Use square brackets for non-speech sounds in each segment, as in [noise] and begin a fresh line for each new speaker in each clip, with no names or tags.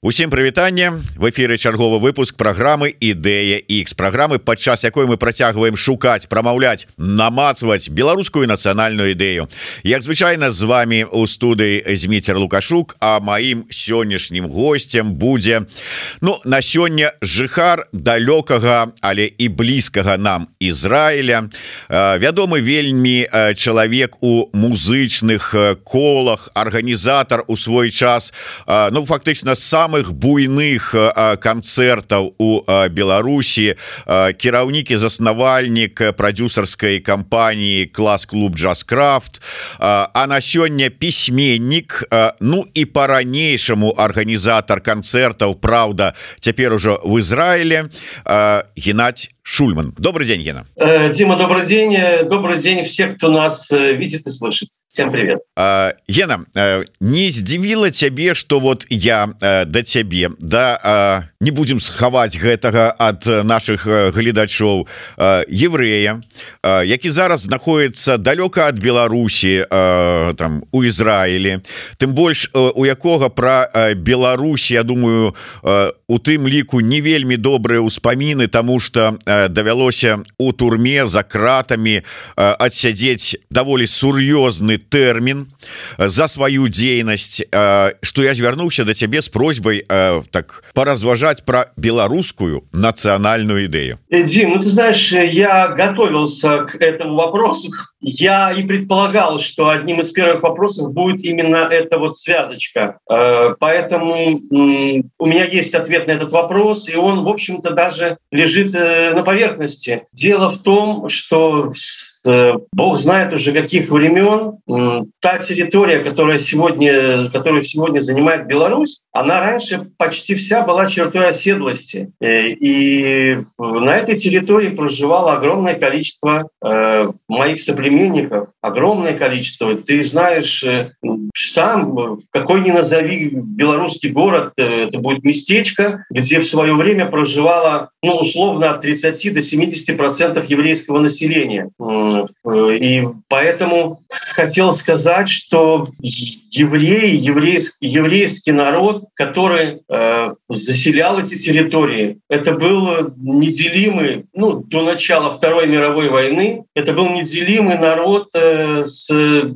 Усім прывітанне в эфиры чарговы выпуск программы ідэя X программы падчас якой мы працягваем шукаць прамаўляць намацваць беларускую нацыянальную ідэю. Як звычайна з вами у студыі зміцер лукашук а маім сённяшнім гостцем будзе Ну на сёння жыхар далёкага але і блізкага нам Ізраіля. Вядомы вельмі чалавек у музычных колах арганізатар у свой час ну фактычна сам самых буйных канцэртаў у Беларусі кіраўнікі заснавальнік прадюсарскай кампаніі клас-клуб джаз-крафт А на сёння пісьменнік Ну і по-ранейшаму арганізатар канцэртаў Праўда цяпер ужо в Ізраіле Геннадь Шульман. Добрый день Гена.
Э, Дима добрый день. Добрый день всех кто нас э, видит и слышит. Всем привет.
Э, Гена не здзівіла цябе что вот я да цябе да не будем схаваць гэтага от наших гледачоў еврея які зараз знаходіцца далёка от Беларусі там у Ізраілі тым больш у якога про Беларусь Я думаю у тым ліку не вельмі добрыя ўспаміны тому что у давялося у турме за кратами адсядзець даволі сур'ёзны тэрмін за сваю дзейнасць что я звярнуўся до цябе с просьбой так поразважаць про беларускую нацыянальную ідэю
Дим, ну, ты знаешь я готовился к этому вопросу я и предполагал что одним из первых вопросов будет именно эта вот связочка поэтому у меня есть ответ на этот вопрос и он в общем-то даже лежит э, на поверхности. Дело в том, что Бог знает уже каких времен та территория, которая сегодня, которую сегодня занимает Беларусь, она раньше почти вся была чертой оседлости. Э, и на этой территории проживало огромное количество э, моих соплеменников, огромное количество. Ты знаешь сам, какой ни назови белорусский город, это будет местечко, где в свое время проживало, ну, условно, от 30 до 70 процентов еврейского населения и поэтому хотел сказать, что евреи, еврейский, еврейский народ, который э, заселял эти территории, это был неделимый, ну, до начала Второй мировой войны, это был неделимый народ э, с,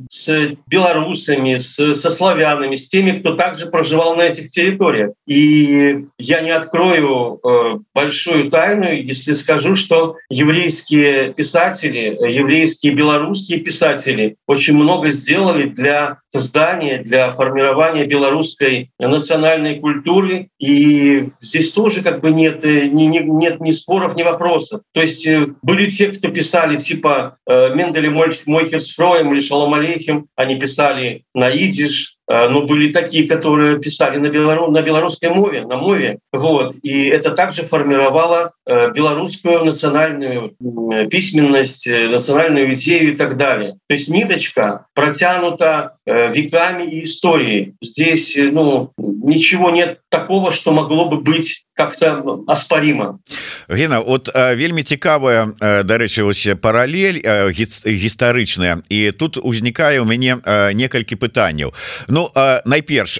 с белорусами, с, со славянами, с теми, кто также проживал на этих территориях. И я не открою э, большую тайну, если скажу, что еврейские писатели, еврейские белорусские писатели очень много сделали для создания, для формирования белорусской национальной культуры. И здесь тоже как бы нет, э, ни, ни, нет ни споров, ни вопросов. То есть э, были те, кто писали типа э, Менделе Мойхерсфроем или Шалом Алейхим, они писали на идиш, но были такие, которые писали на, белору, на белорусской мове, на мове. Вот. И это также формировало э, белорусскую национальную письменность, э, национальную идею и так далее. То есть ниточка протянута веками и историей. Здесь ну, ничего нет такого, что могло бы быть как-то аспаріма
Гена от вельмі цікавая дарэчы вось паралель гістарычная. І тут узнікае у мяне некалькі пытанняў. Ну найперш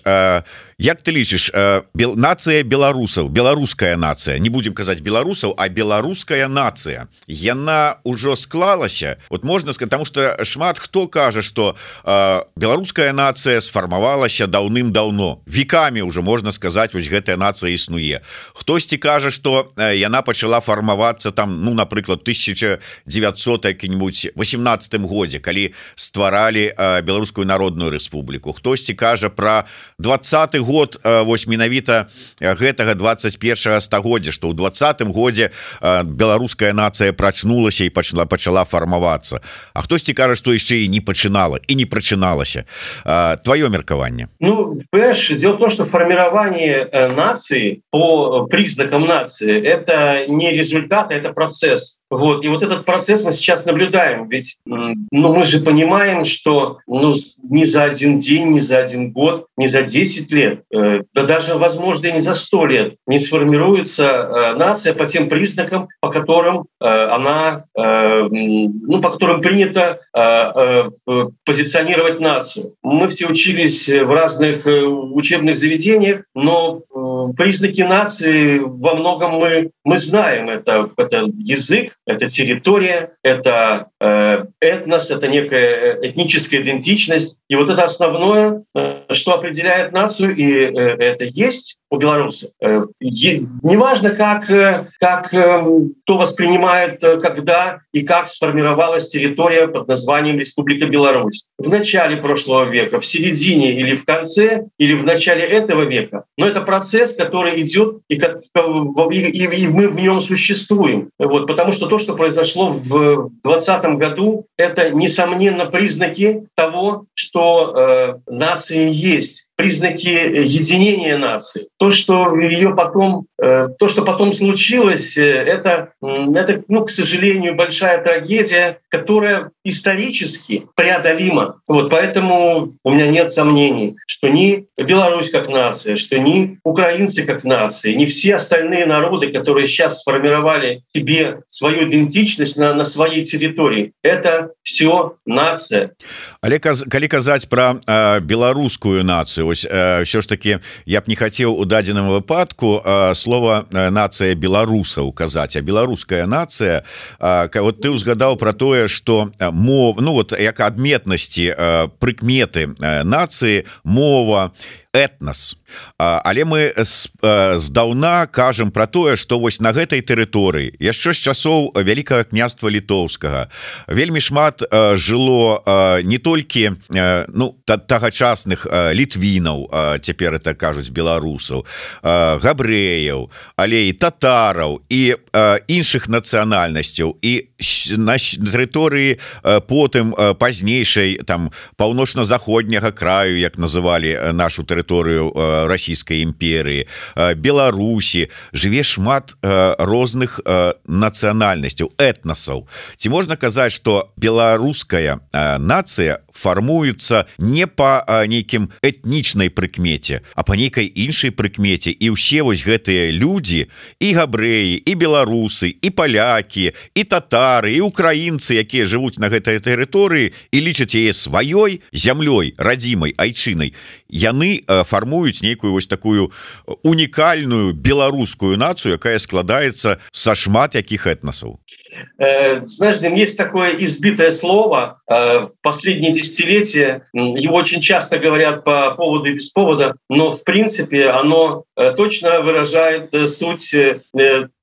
Як ты лічыш бел, нацыя беларусаў беларуская нацыя? Не будем казаць беларусаў а беларуская нацыя. Яна ўжо склалася. Вот можна сказать тому что шмат хто кажа что беларуская нацыя сфармавалася даўным-даўно. Веками уже можна сказать вось гэтая нацыя існуе. Хтосьці кажа что яна пачала фармавацца там ну напрыклад 1900 які-нибудь 18 годзе калі стваралі беларускую народную рэспубліку. Хтосьці кажа про 20 год вось менавіта гэтага 21 стагоддзя что ў двадцатым годзе беларуская нацыя прачнулася і пачала пачала фармавацца. А хтосьці кажа что яшчэ і не пачынала і не прачыналася. Твоё меркаванне?
Ну дело в том что формирование э, нации по признакам нации это не результат это процесс. Вот и вот этот процесс мы сейчас наблюдаем. Ведь ну мы же понимаем что ну не за один день не за один год не за 10 лет э, да даже возможно не за сто лет не сформируется э, нация по тем признакам по которым э, она ну по которым принято позиционировать нацию. Мы все учились в разных учебных заведениях но признаки нации во многом мы мы знаем это это язык это территория это э, этнос это некая этническая идентичность. И вот это основное что определяет нацию и это есть у белорусов. Неважно как как кто воспринимает когда и как сформировалась территория под названием республика беларусь. В начале прошлого века в середине или в конце или в начале этого века. Но это процесс который идет и, как, и, и мы в нем существуем вот потому что то что произошло в двадцатом году это несомненно признаки того что э, нации есть признаки единения нации. То, что ее потом, э, то, что потом случилось, э, это, это, ну, к сожалению, большая трагедия, которая исторически преодолима. Вот поэтому у меня нет сомнений, что ни Беларусь как нация, что ни украинцы как нации, ни все остальные народы, которые сейчас сформировали себе свою идентичность на, на своей территории, это все нация.
Олег, коли казать про э, белорусскую нацию, ось все ж таки я б не хотел у дадзеным выпадку слова нация беларусаў казаць а беларуская нация вот ты узгадаў про тое что мов ну вот як адметнасці прыкметы нации мова этнос. Але мы здаўна кажам про тое что вось на гэтай тэрыторыі яшчэ з часоў вялікага княства літоўскага вельмі шмат жыло не толькі ну тагачасных літвінаў цяпер это кажуць беларусаў габрэяў але і татараў і іншых нацыянальнасцяў. І на тэрыторыі потым пазнейшай там паўночна-заходняга краю як называлі нашу тэрыторыю тэрыторыю э, расійскай імперыі э, Беларусі жыве шмат э, розных нацыянальнасцяў этнасаў ці можна казаць что беларуская нацыя фармуецца не по нейкім этнічнай прыкмеце а по нейкай іншай прыкмеце і ўсе вось гэтыя людзі і габрэі і беларусы і палякі і татары і украінцы якія жывуць на гэтай тэрыторыі і лічаць яе сваёй зямлёй радзімай айчынай яны фармуюць нейкую вось такую унікальную беларускую нацыю якая складаецца са шмат якіх этнасаў.
Э, знаешь, Дим, есть такое избитое слово э, в последние десятилетия. Его очень часто говорят по поводу и без повода, но в принципе оно э, точно выражает суть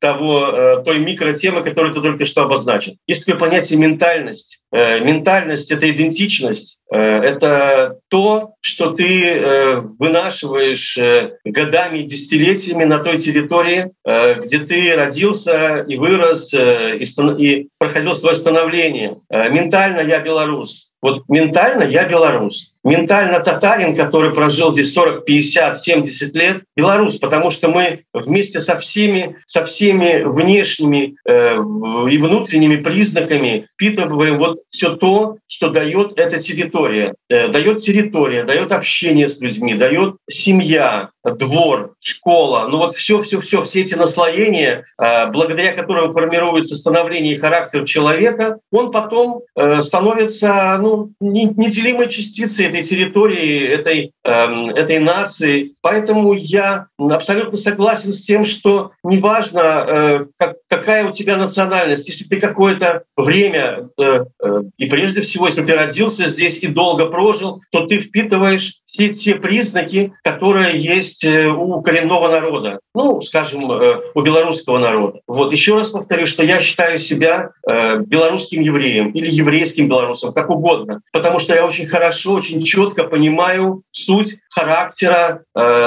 того, той микротемы, которую ты только что обозначил. Есть такое понятие ментальность. Ментальность — это идентичность, это то, что ты вынашиваешь годами десятилетиями на той территории, где ты родился и вырос, и и проходил свое становление. Э, ментально я белорус. Вот ментально я белорус. Ментально татарин, который прожил здесь 40, 50, 70 лет, белорус, потому что мы вместе со всеми, со всеми внешними э, и внутренними признаками впитываем вот все то, что дает эта территория. Э, дает территория, дает общение с людьми, дает семья, двор, школа. Ну вот все, все, эти наслоения, э, благодаря которым формируется становление и характер человека, он потом э, становится ну, неделимой частицей этой территории, этой, эм, этой нации. Поэтому я абсолютно согласен с тем, что неважно, э, как, какая у тебя национальность, если ты какое-то время, э, э, и прежде всего, если ты родился здесь и долго прожил, то ты впитываешь все те признаки, которые есть э, у коренного народа, ну, скажем, э, у белорусского народа. Вот еще раз повторю, что я считаю себя э, белорусским евреем или еврейским белорусом, как угодно, потому что я очень хорошо, очень четко понимаю суть характера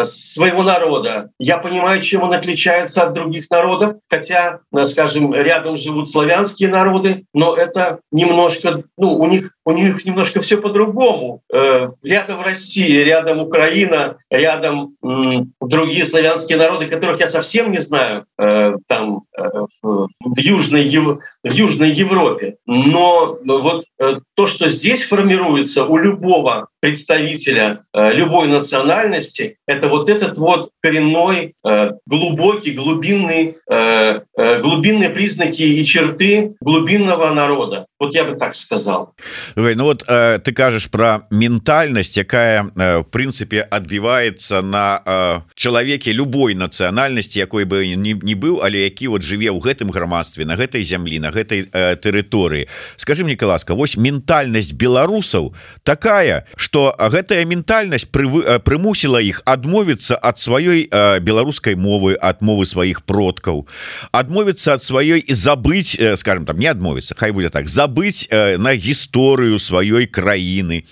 своего народа. Я понимаю, чем он отличается от других народов, хотя, скажем, рядом живут славянские народы, но это немножко, ну, у них у них немножко все по-другому. Рядом России рядом Украина, рядом другие славянские народы, которых я совсем не знаю, э, там э, в, Южной, в Южной Европе. Но вот э, то, что здесь формируется у любого представителя любой национальности, это вот этот вот коренной, глубокий, глубинный, глубинные признаки и черты глубинного народа. Вот я бы так сказал.
Ну вот э, ты кажешь про ментальность якая э, в прынцыпе отбивается на э, чалавеке любой нацыянальнасці якой бы не, не быў але які вот жыве ў гэтым грамадстве на гэтай зямлі на гэтай э, тэрыторыі. Скажи мне ласка вось ментальнасць беларусаў такая что гэтая ментальнасць прывы, э, прымусіла іх адмовіцца ад сваёй э, беларускай мовы ад мовы сваіх продкаў адмовіцца ад сваёй і забыць э, скажем там не адмовіцца Хай будзе так забыць э, на гісторыю сваёй краіны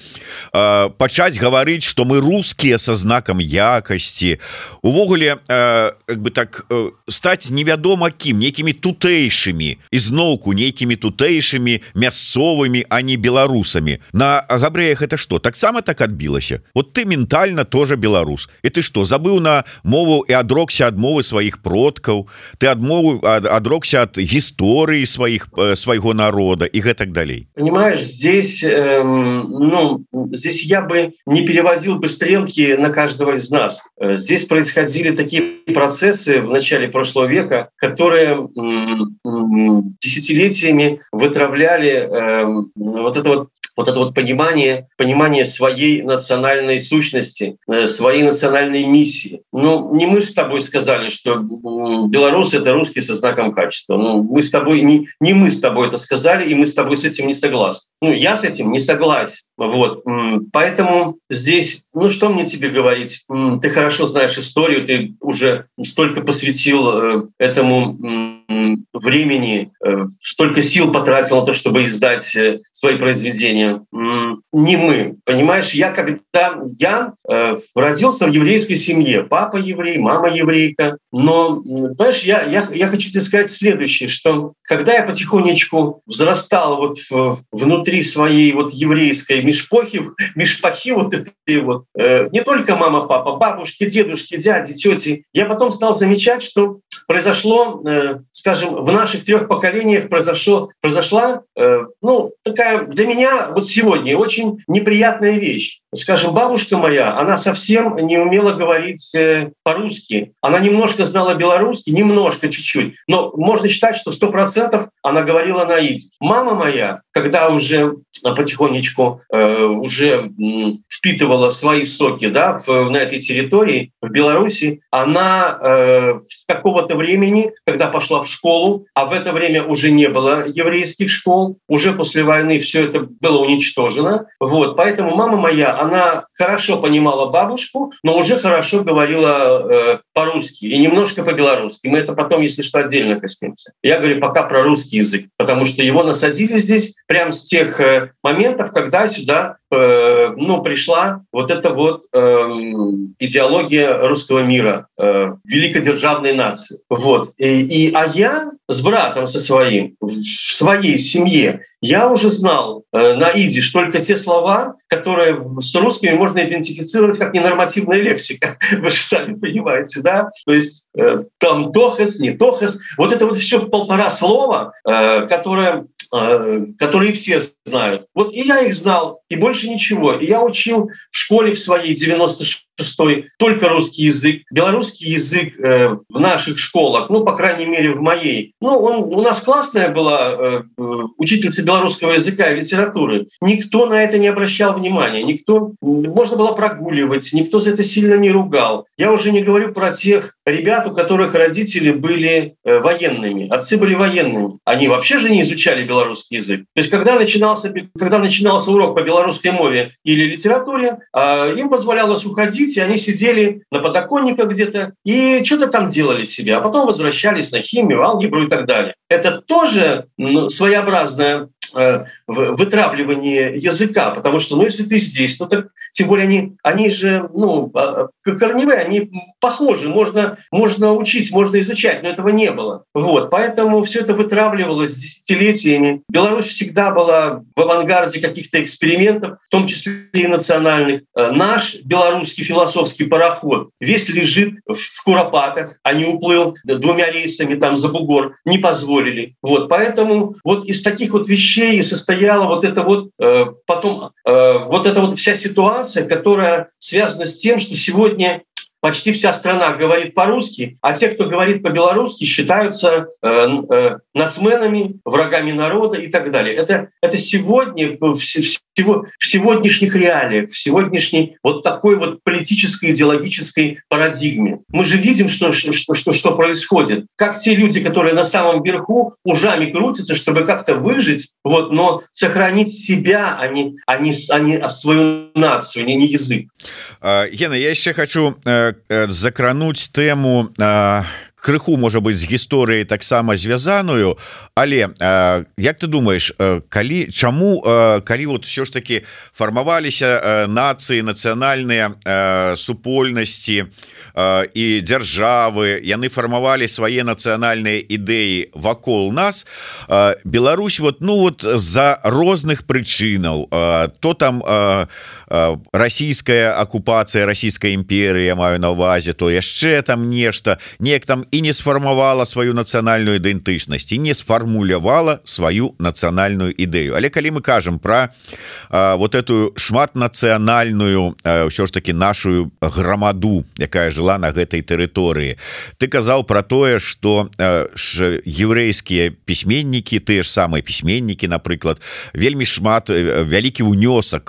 э, пачаць гаварыць что мы рускія со знаком якасці увогуле э, как бы так э, стаць невядома кім некімі тутэйшымі ізноўку нейкімі тутэйшымі мясцовымі а не беларусамі на габрэях это что? Таксама так адбілася вот ты ментально тоже беларус и ты что забыў на мову і адрокся адмовы сваіх продкаў ты адмову адрокся от гісторыі сваіх э, свайго народа? И гэтак далей?
Понимаешь здесь э, ну здесь я бы не переводил бы стрелки на каждого из нас. Э, здесь происходили такие процессы в начале прошлого века которые десятилетиями вытравляли э, вот это вот вот это вот понимание понимание своей национальной сущности э, своей национальной миссии. Ну не мы с тобой сказали что белорус это русский со знаком качества. Ну мы с тобой не не мы с тобой это сказали и мы с тобой с этим не согласны. Ну я с этим не согласен. Вот поэтому здесь ну что мне тебе говорить? Ты хорошо знаешь историю ты уже столько посвятил э, этому времени э, столько сил потратил на то чтобы издать свои произведения. Не мы понимаешь? Я когда я э, родился в еврейской семье. Папа еврей мама еврейка. Но знаешь я, я я хочу тебе сказать следующее что когда я потихонечку взрастал вот внутри своей вот еврейской мешпохи [laughs] мешпахи вот этой вот э, не только мама папа бабушки дедушки дяди тети я потом стал замечать что произошло э, скажем в наших трех поколениях произошло произошла э, ну такая для меня вот сегодня очень неприятная вещь скажем бабушка моя она совсем не умела говорить э, по-русски. Она немножко знала белорусский немножко чуть-чуть но можно считать что сто процентов она говорила на ид мама моя когда уже потихонечку э, уже впитывала свои соки да в, на этой территории в беларуси она э, с какого-то времени когда пошла в школу а в это время уже не было еврейских школ уже после войны все это было уничтожено. Вот поэтому мама моя она хорошо понимала бабушку но уже хорошо говорила э, по-русски и немножко по-белорусски. Мы это потом если что отдельно коснемся. Я говорю пока про русский язык потому что его насадили здесь прямо с тех э, моментов когда сюда э, ну пришла вот эта вот э, идеология русского мира э, великодержавной нации. Вот. И, и а я с братом со своим в своей семье я уже знал э, на идиш только те слова которые с русскими можно идентифицировать как ненормативная лексика. [laughs] Вы же сами понимаете да? То есть э, там тохас не тохас вот это вот еще полтора слова э, которое э, которые все знают. Вот и я их знал и больше ничего. И я учил в школе в своей 96 шестой только русский язык. Белорусский язык э, в наших школах ну по крайней мере в моей. Ну он у нас классная была э, учительница белорусского языка и литературы. Никто на это не обращал внимания никто можно было прогуливать никто за это сильно не ругал. Я уже не говорю про тех ребят у которых родители были э, военными. Отцы были военными. Они вообще же не изучали белорусский язык. То есть когда начинался когда начинался урок по белорусской мове или литературе э, им позволялось уходить видите, они сидели на подоконниках где-то и что-то там делали себе, а потом возвращались на химию, алгебру и так далее. Это тоже ну, своеобразная Э, вытравливание языка потому что ну если ты здесь то так тем более они они же ну а, а, корневые они похожи можно можно учить можно изучать но этого не было. Вот поэтому все это вытравливалось десятилетиями. Беларусь всегда была в авангарде каких-то экспериментов в том числе и национальных. Э, наш белорусский философский пароход весь лежит в куропатах а уплыл двумя рейсами там за бугор не позволили. Вот поэтому вот из таких вот вещей вещей и состояла вот это вот э, потом э, вот эта вот вся ситуация, которая связана с тем, что сегодня почти вся страна говорит по-русски, а те, кто говорит по-белорусски, считаются э, э, нацменами, врагами народа и так далее. Это, это сегодня, в, всего, в сегодняшних реалиях, в сегодняшней вот такой вот политической, идеологической парадигме. Мы же видим, что, что, что, что происходит. Как те люди, которые на самом верху ужами крутятся, чтобы как-то выжить, вот, но сохранить себя, а не, а не, а не свою нацию, не, не язык.
Гена, я еще хочу э, закрануть тему э, крыху можа быть з гісторыяй таксама звязаную але э, як ты думаешь э, калі чаму э, калі вот все ж таки фармаваліся э, нацыі нацыянальныя э, супольнасці э, і дзяржавы яны фармавалі свае нацыянальныя ідэі вакол нас э, Беларусь вот ну вот за розных прычынаў э, то там э, расійская акупацыя расійская імперія маю на увазе то яшчэ там нешта. Неяк там і не сфармавала сваю нацыянальную ідэнтычнасць і не сфармулявала сваю нацыянальную ідэю але калі мы кажам про вот эту шматнацыянальную ўсё ж таки нашу грамаду якая жыла на гэтай тэрыторыі. Ты казаў про тое что еврейскія пісьменнікі тыя ж самыя пісьменнікі напрыклад вельмі шмат вялікі унёсак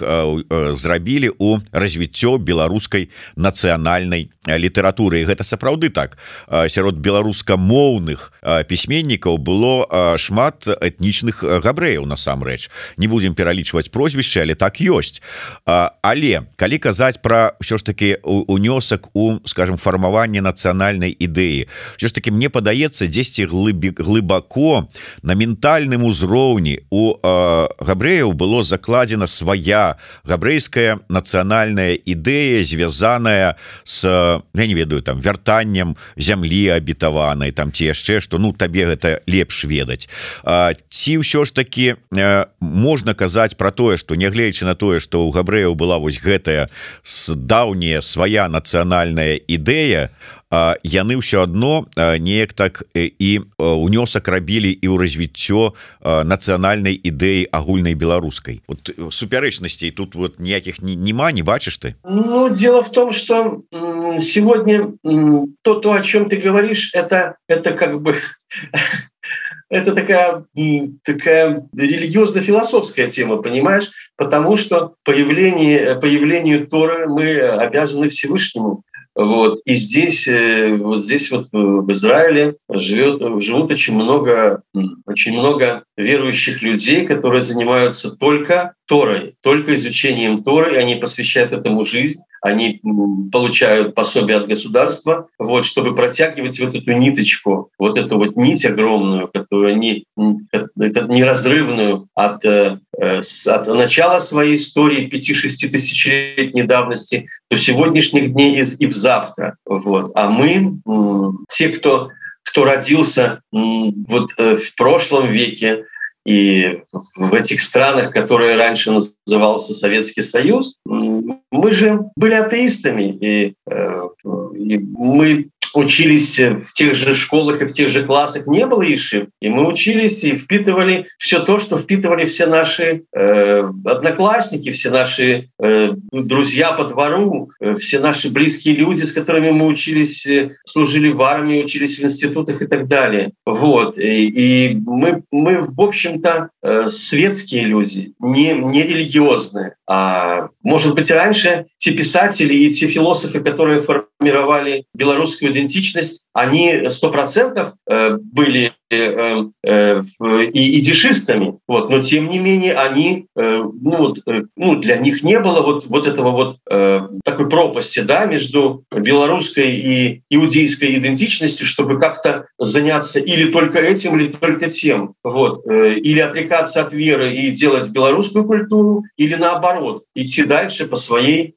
зрабілі у развіццё беларускай нацыянальнай літаратуры. Гэта сапраўды так. Сярод беларускамоўных пісьменнікаў было шмат этнічных габрэяў насамрэч. Не будзем пералічваць прозвішча але так ёсць. Але калі казаць про ўсё ж таки унёсак у скажем фармаванне нацыянальнай ідэі все ж таки мне падаецца дзесьці глыбі глыбако на ментальным узроўні у габрэяў было закладзена свая габрэйская нацыянальная ідэя звязаная с я не ведаю там вяртаннем зямлі абітаванай там ці яшчэ что ну табе гэта лепш ведаць. Ці ўсё ж таки можна казаць про тое что нягледзячы на тое что у габрэяў была вось гэтая с даўняя свая нацыянальная ідэя яны ўсё адно неяк так і унёсак рабілі і ў развіццё нацыянальнай ідэі агульнай беларускай вот супярэчнасцей тут вот ніякіх няма не бачыш ты
ну дело в том что сегодня то то о чем ты говоришь это это как бы [laughs] это такая такая религиозно-философская тема понимаешь потому что появление появлению торы мы обязаны всевышнему вот. И здесь э, вот здесь вот в Израиле живет живут очень много очень много верующих людей которые занимаются только Торой только изучением Торы они посвящают этому жизнь они получают пособие от государства вот чтобы протягивать вот эту ниточку вот эту вот нить огромную которую они неразрывную от э, от начала своей истории 5-6 тысячелетней давности до сегодняшних дней и в завтра. Вот. А мы те кто кто родился вот э, в прошлом веке и в этих странах которые раньше назывался Советский Союз мы же были атеистами. И, э, мы учились в тех же школах и в тех же классах не было иши и мы учились и впитывали все то что впитывали все наши э, одноклассники все наши э, друзья по двору э, все наши близкие люди с которыми мы учились э, служили в армии учились в институтах и так далее. Вот. И, и мы мы в общем-то э, светские люди не не религиозные. А может быть раньше те писатели и те философы которые формировали белорусскую идентичность. Они сто процентов э, были Э, э, и идишистами вот но тем не менее они ну, вот, ну для них не было вот вот этого вот такой пропасти да между белорусской и иудейской идентичностью чтобы как-то заняться или только этим или только тем. Вот или отрекаться от веры и делать белорусскую культуру или наоборот идти дальше по своей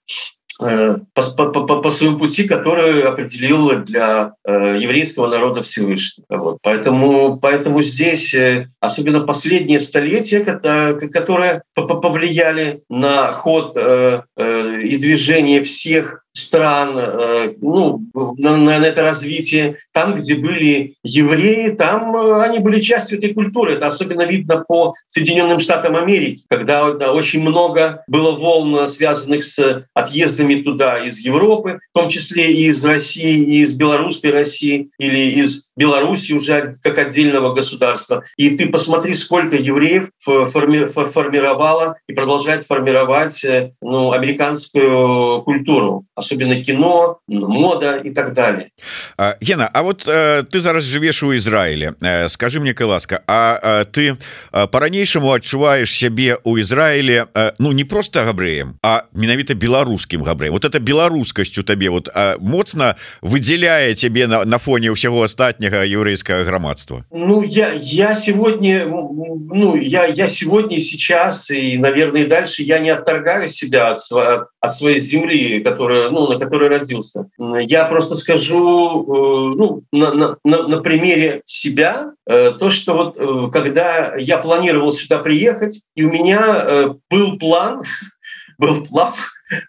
по, по, по, по своему пути, который определил для э, еврейского народа Всевышний. Вот. Поэтому, поэтому здесь, э, особенно последние столетия, которые повлияли на ход и движение всех стран, э, ну, на, на это развитие. Там, где были евреи, там э, они были частью этой культуры. Это особенно видно по Соединенным Штатам Америки, когда очень много было волн, связанных с отъездами гражданами туда из Европы, в том числе и из России, и из белорусской России или из Беларуси уже как отдельного государства. И ты посмотри, сколько евреев форми формировало и продолжает формировать э, ну, американскую культуру, особенно кино, мода и так далее.
Гена, а вот э, ты зараз живешь у Израиле. Э, скажи мне, ласка, а э, ты э, по-ранейшаму адчуваешь себе у Израиле э, ну не просто габреем, а менавіта беларускім габреем. Вот это беларускасць у табе вот э, моцна тебе на, на фоне ўсяго астатняга еврейского грамадства.
Ну я я сегодня ну я я сегодня сейчас и наверное дальше я не отторгаю себя от, от, своей земли, которая ну на которой родился. Я просто скажу э, ну на, на, на, примере себя э, то, что вот э, когда я планировал сюда приехать, и у меня был план, [laughs] был план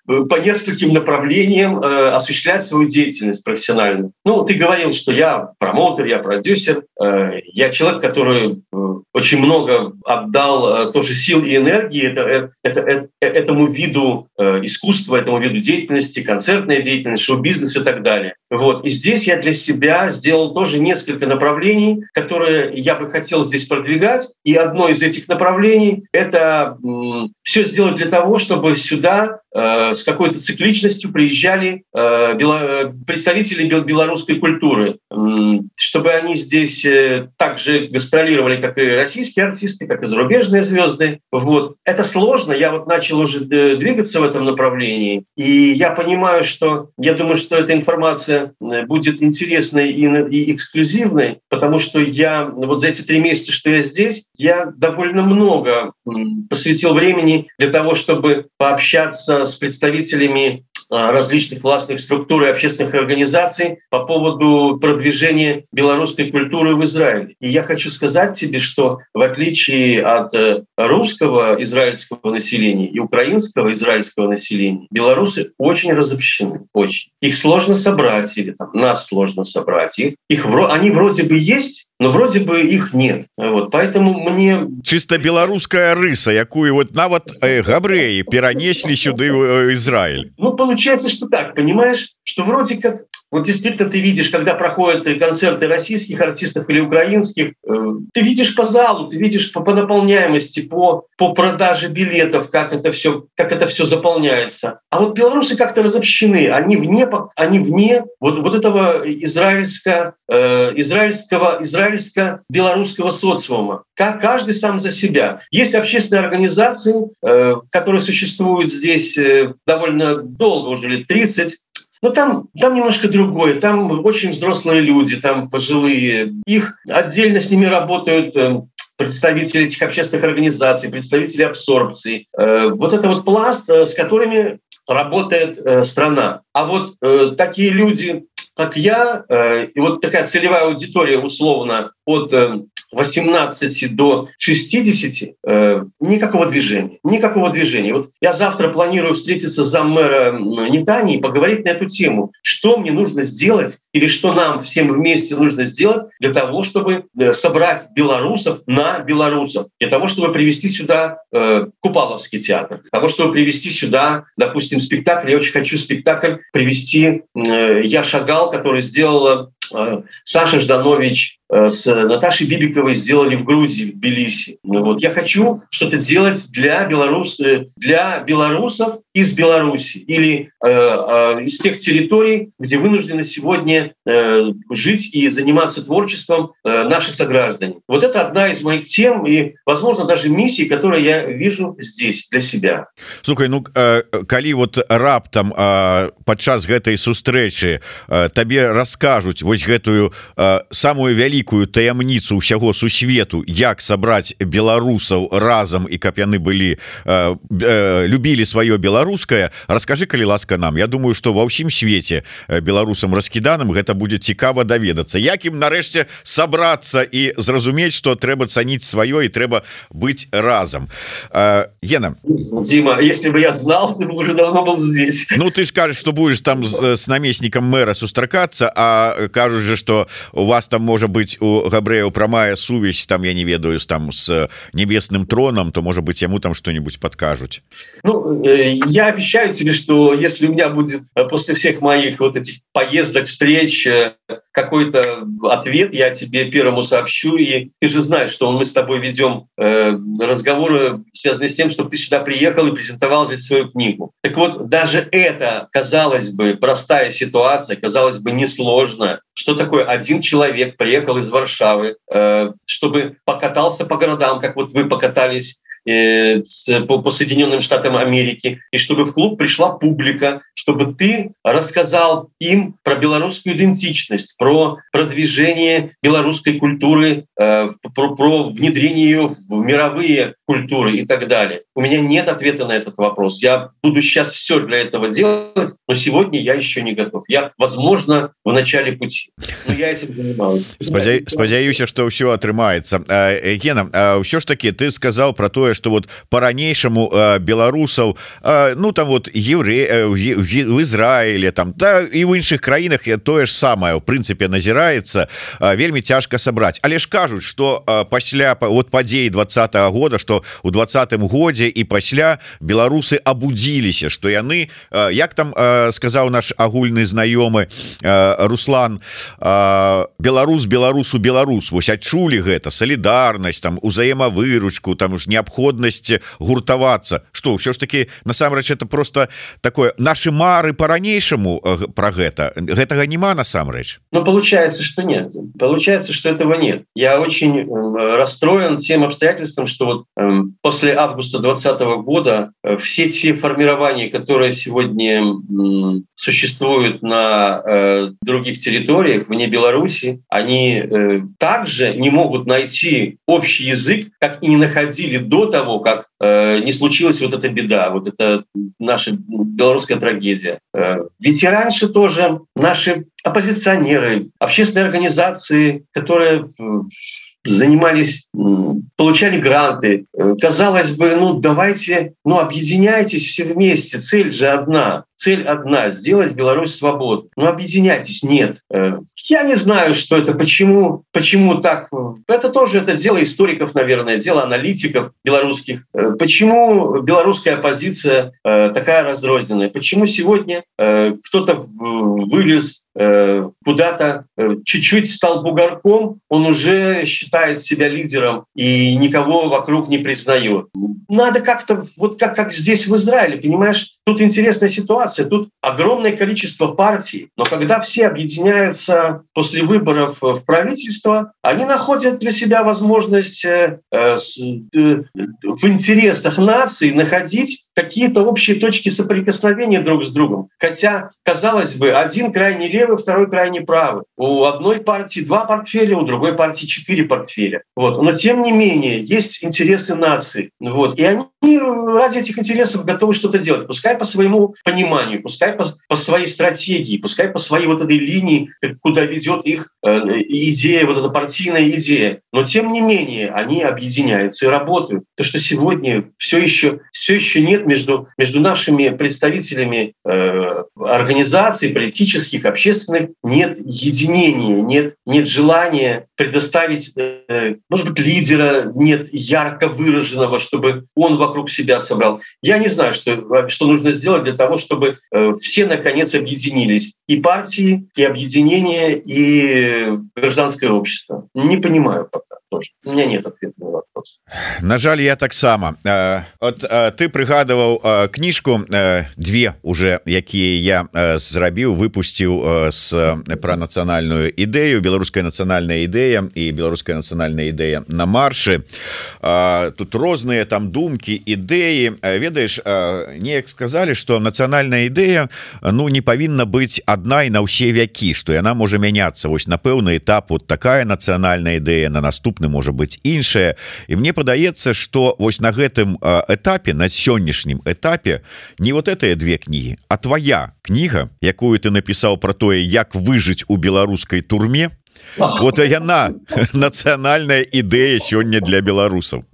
по нескольким направлениям э, осуществлять свою деятельность профессионально. Ну, ты говорил, что я промоутер, я продюсер, э, я человек, который э, очень много отдал э, тоже сил и энергии это, э, это, это, э, этому виду э, искусства, этому виду деятельности, концертная деятельность, шоу-бизнес и так далее. Вот. И здесь я для себя сделал тоже несколько направлений, которые я бы хотел здесь продвигать. И одно из этих направлений — это э, все сделать для того, чтобы сюда Э, с какой-то цикличностью приезжали э, представители белорусской культуры, чтобы они здесь э, также гастролировали, как и российские артисты, как и зарубежные звезды. Вот. Это сложно, я вот начал уже двигаться в этом направлении, и я понимаю, что я думаю, что эта информация будет интересной и эксклюзивной, потому что я вот за эти три месяца, что я здесь, я довольно много посвятил времени для того, чтобы пообщаться с представителями а, различных властных структур и общественных организаций по поводу продвижения белорусской культуры в Израиле. И я хочу сказать тебе, что в отличие от э, русского израильского населения и украинского израильского населения, белорусы очень разобщены, очень. Их сложно собрать, или там, нас сложно собрать. Их, их, они вроде бы есть, но вроде бы их нет. Вот поэтому мне
чисто беларуская рыса якую вот нават э, габрэі перанеслі сюды э, Израиль.
Ну получается что так понимаешь? Что вроде как вот действительно ты видишь, когда проходят концерты российских артистов или украинских, э, ты видишь по залу, ты видишь по, по наполняемости, по, по продаже билетов, как это все, как это все заполняется. А вот белорусы как-то разобщены, они вне, они вне вот, вот этого израильско, э, израильского, израильско-белорусского социума. Как каждый сам за себя. Есть общественные организации, э, которые существуют здесь э, довольно долго, уже лет 30, но там, там немножко другое. Там очень взрослые люди, там пожилые. Их отдельно с ними работают э, представители этих общественных организаций, представители абсорбции. Э, вот это вот пласт, э, с которыми работает страна. А вот такие люди, как я, и вот такая целевая аудитория условно от 18 до 60 э, никакого движения. Никакого движения. Вот я завтра планирую встретиться с заммэра Нетани и поговорить на эту тему. Что мне нужно сделать или что нам всем вместе нужно сделать для того, чтобы э, собрать белорусов на белорусов, для того, чтобы привести сюда э, Купаловский театр, для того, чтобы привести сюда, допустим, спектакль. Я очень хочу спектакль привести э, «Я шагал», который сделала э, Саша Жданович Э, с Наташей Бибиковой сделали в Грузии, в Тбилиси. Ну, вот. Я хочу что-то делать для, белорус, э, для белорусов из Беларуси или э, э, из тех территорий, где вынуждены сегодня э, жить и заниматься творчеством э, наши сограждане. Вот это одна из моих тем и, возможно, даже миссий, которые я вижу здесь для себя.
Слухай, ну э, калі вот раптам э, падчас гэтай сустрэчы э, табе раскажуць вось гэтую э, самую вялікую вялікую таямніцу ўсяго сусвету як сабраць беларусаў разам і каб яны былі э, э, любілі сваё беларускае расскажы калі ласка нам. Я думаю что ва ўсім свеце э, беларусам раскіданым гэта будзе цікава даведацца. Як ім нарэшце сабрацца і зразумець что трэба цаніць сваё і трэба быць разам. Э, Ена
Дима если бы я знал ты бы уже давно был здесь.
Ну ты ж кажешь что будешь там с, с намеснікам мэра сустракацца а кажусь же что у вас там можа быть быть у габрэяў прамая сувязь там я не ведаю там с небесным троном то может быть яму там что-нибудь подкажуць
ну, э, я обещаю тебе что если у меня будет э, после всех моих вот этих поездок встреч э, какой-то ответ я тебе первому сообщу и ты же знаешь что мы с тобой ведем э, разговоры связанные с тем чтобы ты сюда приехал и презентовал здесь свою книгу. Так вот даже это казалось бы простая ситуация казалось бы несложно что такое один человек приехал из варшавы э, чтобы покатался по городам как вот вы покатались Э, по, по Соединенным Штатам Америки, и чтобы в клуб пришла публика, чтобы ты рассказал им про белорусскую идентичность, про продвижение белорусской культуры, э, про, про внедрение ее в мировые культуры и так далее. У меня нет ответа на этот вопрос. Я буду сейчас все для этого делать, но сегодня я еще не готов. Я, возможно, в начале пути. Но я этим занимаюсь.
Спадзяюся, что все отрымается. Гена, все ж таки ты сказал про то, что вот по-ранейшаму э, беларусаў э, ну там вот евре э, в Ізраиле там да і в іншых краінах я тое ж самае у прынцыпе назіраецца вельмі цяжка сабраць але ж кажуць что пасля вот падзеі двадцатого года что у двадцатым годзе і пасля беларусы абудзіліся что яны як там сказаў наш агульны знаёмы Руслан беларус беларусу беларус вось адчулі гэта солідарнасць там узаемавыручку там уж неабходна неабходнасць гуртавацца. Что ўсё ж таки насамрэч это просто такое наши мары по-ранейшаму э, про гэта. Гэтага няма насамрэч?
Но ну, получается что нет. Получается что этого нет. Я очень э, расстроен тем обстоятельством что вот э, после августа 2020 года все те формирования которые сегодня существуют на других территориях вне Беларуси они также не могут найти общий язык как и не находили до того как э, не случилась вот эта беда, вот это наша белорусская трагедия. Э, ведь и раньше тоже наши оппозиционеры, общественные организации, которые занимались, получали гранты. Э, казалось бы, ну давайте, ну объединяйтесь все вместе, цель же одна цель одна — сделать Беларусь свободной. Ну, объединяйтесь. Нет. Э, я не знаю, что это, почему, почему так. Это тоже это дело историков, наверное, дело аналитиков белорусских. Э, почему белорусская оппозиция такая разрозненная? Почему сегодня кто-то вылез куда-то, чуть-чуть стал бугорком, он уже считает себя лидером и никого вокруг не признает. Надо как-то, вот как, как здесь в Израиле, понимаешь, тут интересная ситуация. Тут огромное количество партий, но когда все объединяются после выборов в правительство, они находят для себя возможность э, э, в интересах нации находить какие-то общие точки соприкосновения друг с другом. Хотя, казалось бы, один крайне левый, второй крайне правый. У одной партии два портфеля, у другой партии четыре портфеля. Вот. Но тем не менее, есть интересы нации. Вот. И они ради этих интересов готовы что-то делать. Пускай по своему пониманию, пускай по, по своей стратегии, пускай по своей вот этой линии, куда ведет их э, идея, вот эта партийная идея. Но тем не менее, они объединяются и работают. То, что сегодня все еще, все еще нет между, между нашими представителями э, организаций политических, общественных нет единения, нет, нет желания предоставить, э, может быть, лидера, нет ярко выраженного, чтобы он вокруг себя собрал. Я не знаю, что, что нужно сделать для того, чтобы э, все, наконец, объединились. И партии, и объединения, и гражданское общество. Не понимаю пока тоже. У меня нет ответа на вопрос.
На жаль, я таксама. От ты прыгадывал прыгадываў э, кніжку э, две уже якія я э, зрабіў выпусціў с про нацыянальную ідэю беларуская нацыянальная ідэя і беларуская нацыянальная ідэя на маршы тут розныя там думкі ідэі ведаеш неяк сказали что нацыянальная ідэя ну не павінна быць адна і на ўсе вякі что яна можа мяняться вось на пэўны этап вот такая нацыянальная ідэя на наступны можа быть іншая і мне падаецца что вось на гэтым этапе на сённяшні сённяшнім этапе не вот этыя две кнігі а твоя кніга якую ты напісаў про тое як выжыць у беларускай турме. Вот яна [laughs] нацыянальная ідэя сёння для беларусаў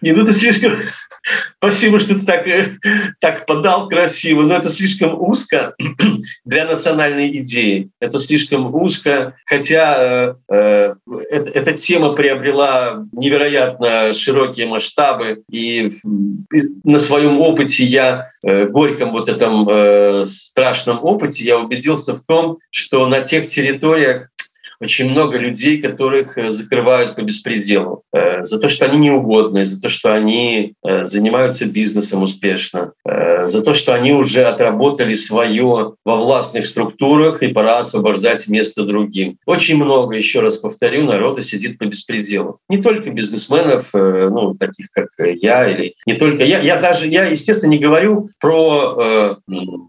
не ну ты слишком Спасибо, что ты так, э, так подал красиво, но это слишком узко [clears throat] для национальной идеи. Это слишком узко, хотя э, э, эта тема приобрела невероятно широкие масштабы. И на своем опыте я, э, горьком вот этом э, страшном опыте, я убедился в том, что на тех территориях, очень много людей, которых э, закрывают по беспределу, э, за то, что они неугодны, за то, что они э, занимаются бизнесом успешно, за то, что они уже отработали свое во властных структурах и пора освобождать место другим. Очень много, еще раз повторю, народа сидит по беспределу. Не только бизнесменов, ну, таких как я, или не только я. Я даже, я, естественно, не говорю про,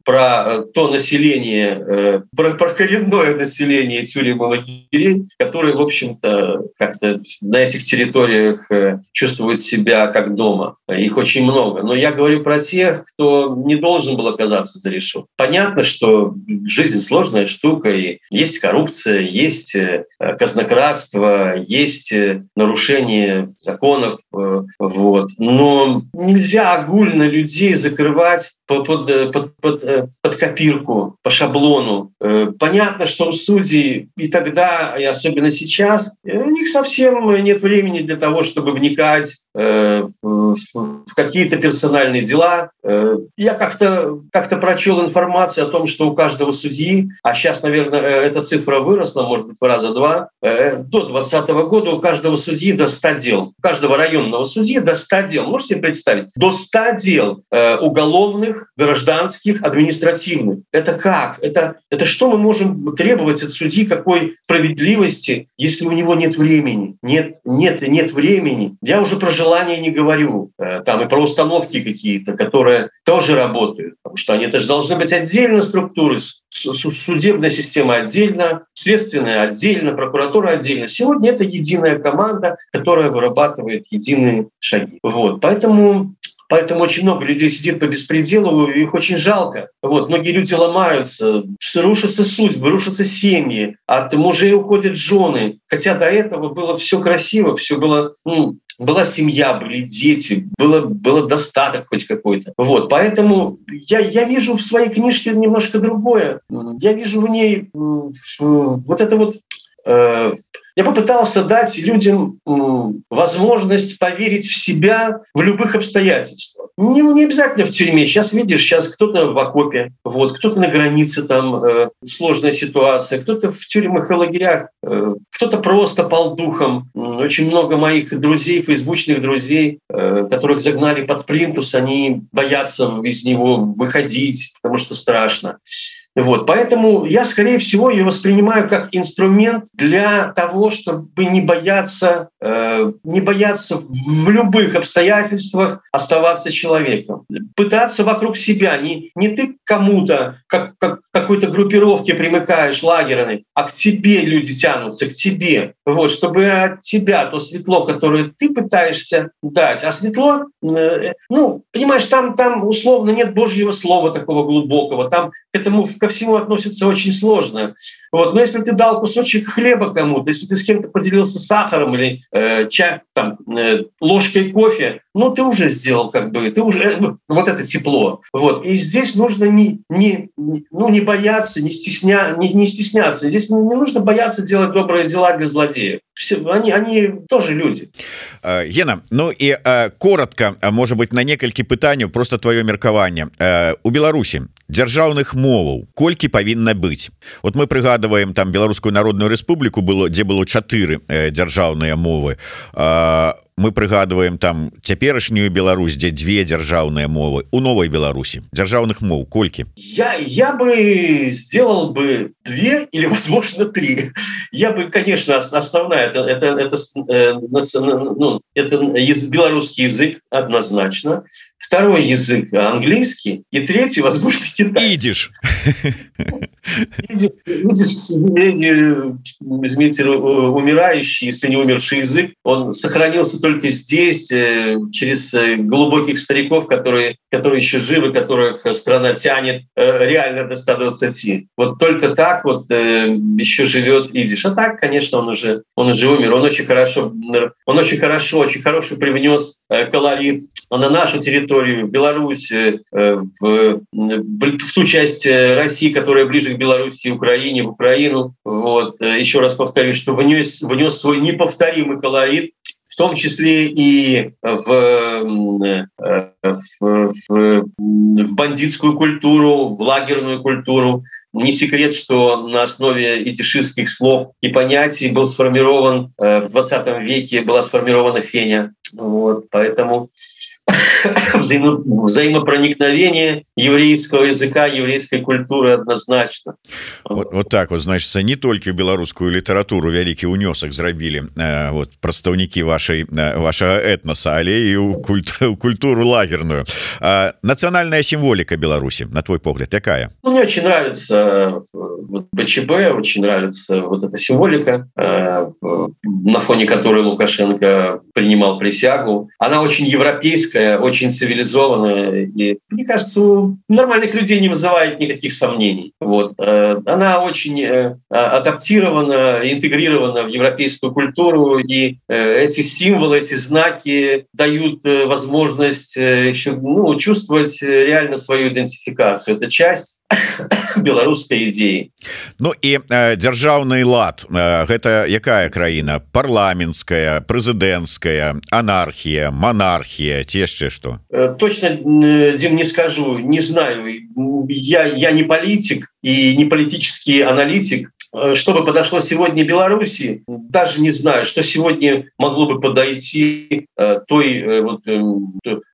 про то население, про, про коренное население тюрем лагерей, которые, в общем-то, как-то на этих территориях э, чувствуют себя как дома. Их очень много. Но я говорю про тех, кто не должен был оказаться за решеткой. Понятно, что жизнь сложная штука, и есть коррупция, есть э, казнократство, есть э, нарушение законов. Вот. Но нельзя огульно людей закрывать под, под, под, под, под копирку, по шаблону. Понятно, что у судей и тогда и особенно сейчас, у них совсем нет времени для того, чтобы вникать э, в, в какие-то персональные дела. Э, я как-то как прочел информацию о том, что у каждого судьи, а сейчас, наверное, э, эта цифра выросла, может быть, в раза два, до 2020 года у каждого судьи до 100 дел, у каждого районного судьи до 100 дел. Можете себе представить? До 100 дел уголовных, гражданских, административных. Это как? Это, это что мы можем требовать от судьи, какой справедливости, если у него нет времени. Нет, нет, нет времени. Я уже про желание не говорю. Э, там и про установки какие-то, которые тоже работают. Потому что они тоже должны быть отдельно структуры. Судебная система отдельно, следственная отдельно, прокуратура отдельно. Сегодня это единая команда, которая вырабатывает единые шаги. Вот. Поэтому Поэтому очень много людей сидит по беспределу, их очень жалко. Вот, многие люди ломаются, рушатся судьбы, рушатся семьи, от мужей уходят жены. Хотя до этого было все красиво, все было ну, была семья, были дети, было, было достаток хоть какой-то. Вот, поэтому я, я вижу в своей книжке немножко другое. Я вижу в ней вот это вот э, я попытался дать людям возможность поверить в себя в любых обстоятельствах. Не, не обязательно в тюрьме. Сейчас видишь, сейчас кто-то в окопе, вот, кто-то на границе, там э, сложная ситуация, кто-то в тюрьмах и лагерях, э, кто-то просто пал духом. Очень много моих друзей, фейсбучных друзей, которых загнали под плинтус, они боятся из него выходить, потому что страшно. Вот, поэтому я, скорее всего, ее воспринимаю как инструмент для того, чтобы не бояться, э, не бояться в любых обстоятельствах оставаться человеком. Пытаться вокруг себя, не, не ты кому-то, как, как какой-то группировке примыкаешь лагерной, а к тебе люди тянутся, к тебе. Вот, чтобы от тебя то светло, которое ты пытаешься дать, а светло, э, ну, понимаешь, там, там условно нет Божьего слова такого глубокого, там к этому ко всему относятся очень сложно. Вот. Но если ты дал кусочек хлеба кому-то, если ты с кем-то поделился сахаром или э, чай, там, э, ложкой кофе, ну ты уже сделал как бы, ты уже э, вот это тепло. Вот. И здесь нужно не, не, ну, не бояться, не, стесня, не, не стесняться. Здесь не, не нужно бояться делать добрые дела для злодеев. Все, они, они тоже люди.
Э, Гена, ну и э, коротко, может быть, на некалькі пытанняў просто твоё меркаванне. У Беларусі дзяржаўных моваў колькі павінна быць. Вот мы прыгадываем там беларускую народную рэспубліку было дзе было чатыры э, дзяржаўныя мовы. Мы прыгадываем там цяперашнюю Беларусь дзе две дзяржаўныя мовы. У новой Беларусі. Дзяржаўных моў колькі?
Я я бы сделал бы две или возможно три. Я бы конечно основная это это это, э, ну, это белорусский язык однозначно. Второй язык английский. И третий возможно
идиш [laughs]
Дмитрий умирающий, если не умерший язык, он сохранился только здесь, э, через э, глубоких стариков, которые, которые еще живы, которых страна тянет э, реально до 120. Вот только так вот еще живет идиш. А так, конечно, он уже, он уже умер. Он очень хорошо, он очень хорошо, очень хорошо привнес колорит на нашу территорию, в Беларусь, в, в ту часть России, которая ближе к Беларуси, Украине, в Украину. Вот. Еще раз повторюсь, что внес, внес свой неповторимый колорит в том числе и в, в, в, в бандитскую культуру, в лагерную культуру. Не секрет, что на основе этишистских слов и понятий был сформирован в 20 веке была сформирована феня. Вот, поэтому [laughs] взаимо, взаимопроникновение еврейского языка еврейской культуры однозначно
вот, вот так вот значит не только беларускую літаратуру вялікі унёсак зрабілі э, вот прадстаўнікі вашай э, вашага этноса але і у культ [laughs] культуру лагерную нацыянальная сімволіка Беларусі на твой погляд якая
ну, мне очень нравится вот, БЧБ очень нравится вот эта символика э, на фоне которой Лукашенко принимал присягу она очень европейская европейская, очень цивилизованная. И, мне кажется, у нормальных людей не вызывает никаких сомнений. Вот. Э, она очень э, адаптирована, интегрирована в европейскую культуру, и э, эти символы, эти знаки дают возможность еще ну, чувствовать реально свою идентификацию. Это часть [coughs] беларускай ідеі
Ну і э, дзяржаўны лад э, гэта якая краіна парламенская прэзідэнцкая анархія монархія ці яшчэ что?
Э, точно Дим не скажу не знаю. Я я не политик и не политический аналитик Э, что бы подошло сегодня Беларуси, даже не знаю, что сегодня могло бы подойти э, той, э, вот,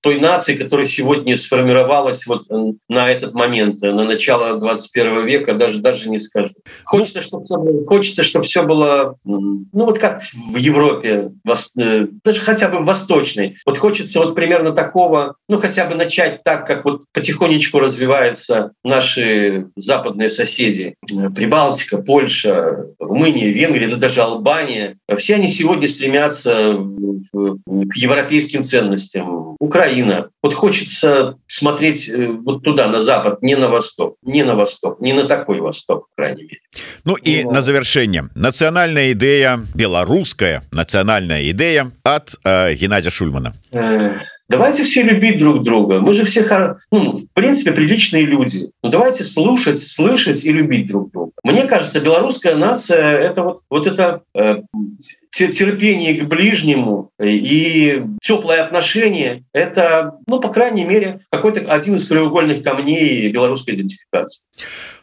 той нации, которая сегодня сформировалась вот на этот момент, на начало 21 века, даже, даже не скажу. Хочется, ну, чтобы все было, хочется, чтобы все было, ну вот как в Европе, даже хотя бы восточной. Вот хочется вот примерно такого, ну хотя бы начать так, как вот потихонечку развиваются наши западные соседи. Прибалтика, Польша, Румыния, Венгрия, да даже Албания, все они сегодня стремятся к европейским ценностям. Украина. Вот хочется смотреть э, вот туда, на запад, не на восток, не на восток, не на такой восток, по крайней мере.
Ну и Но... на завершение. Национальная идея, белорусская национальная идея от э, Геннадия Шульмана.
Э Давайте все любить друг друга. Мы же все, ну, в принципе, приличные люди. Ну, давайте слушать, слышать и любить друг друга. Мне кажется, белорусская нация — это вот, вот это э, терпение к ближнему и теплое отношение — это, ну, по крайней мере, какой-то один из краеугольных камней белорусской идентификации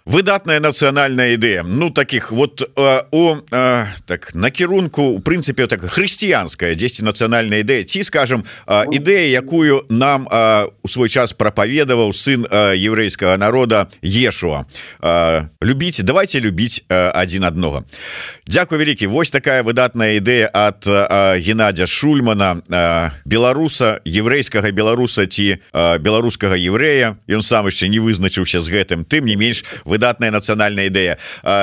выдатная нацыянальная ідэя ну таких вот э, у э, так накірунку у прынцыпе так хрысціянская 10 нацыянальная ідэя ці скажем э, ідэя якую нам э, у свой час прапаведаваў сын э, еврейскага народа ешуа э, любіць давайте любіць э, один адного Дякую вялікі Вось такая выдатная ідэя от Геннадя шульмана беларуса еврейскага беларуса ці беларускага еврея. Ён сам яшчэ не вызначыўся з гэтым. Тым не менш выдатная нацыянальная ідэя.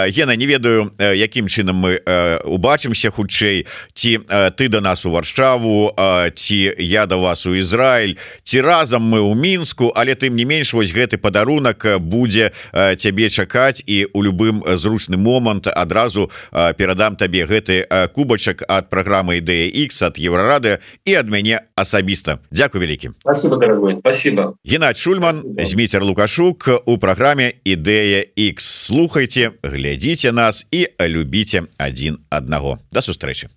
Гена не ведаю якім чынам мы убачымся хутчэй. Ці ты до да нас у варшаву ці я до да вас у Ізраиль ці разам мы у мінску. Але тым не менш вось гэты падарунак будзе цябе чакаць. І у любым зручны момант адразу перадам табе гэты кубачак ад праграмы ідэя X ад еврорады і ад мяне асабіста Дякую вялікі
спасибо дорогой спасибо
Геннадь Шульман Зміцер лукашук у праграме ідэя X слухайте глядзіце нас і любіце один аднаго до сустрэчы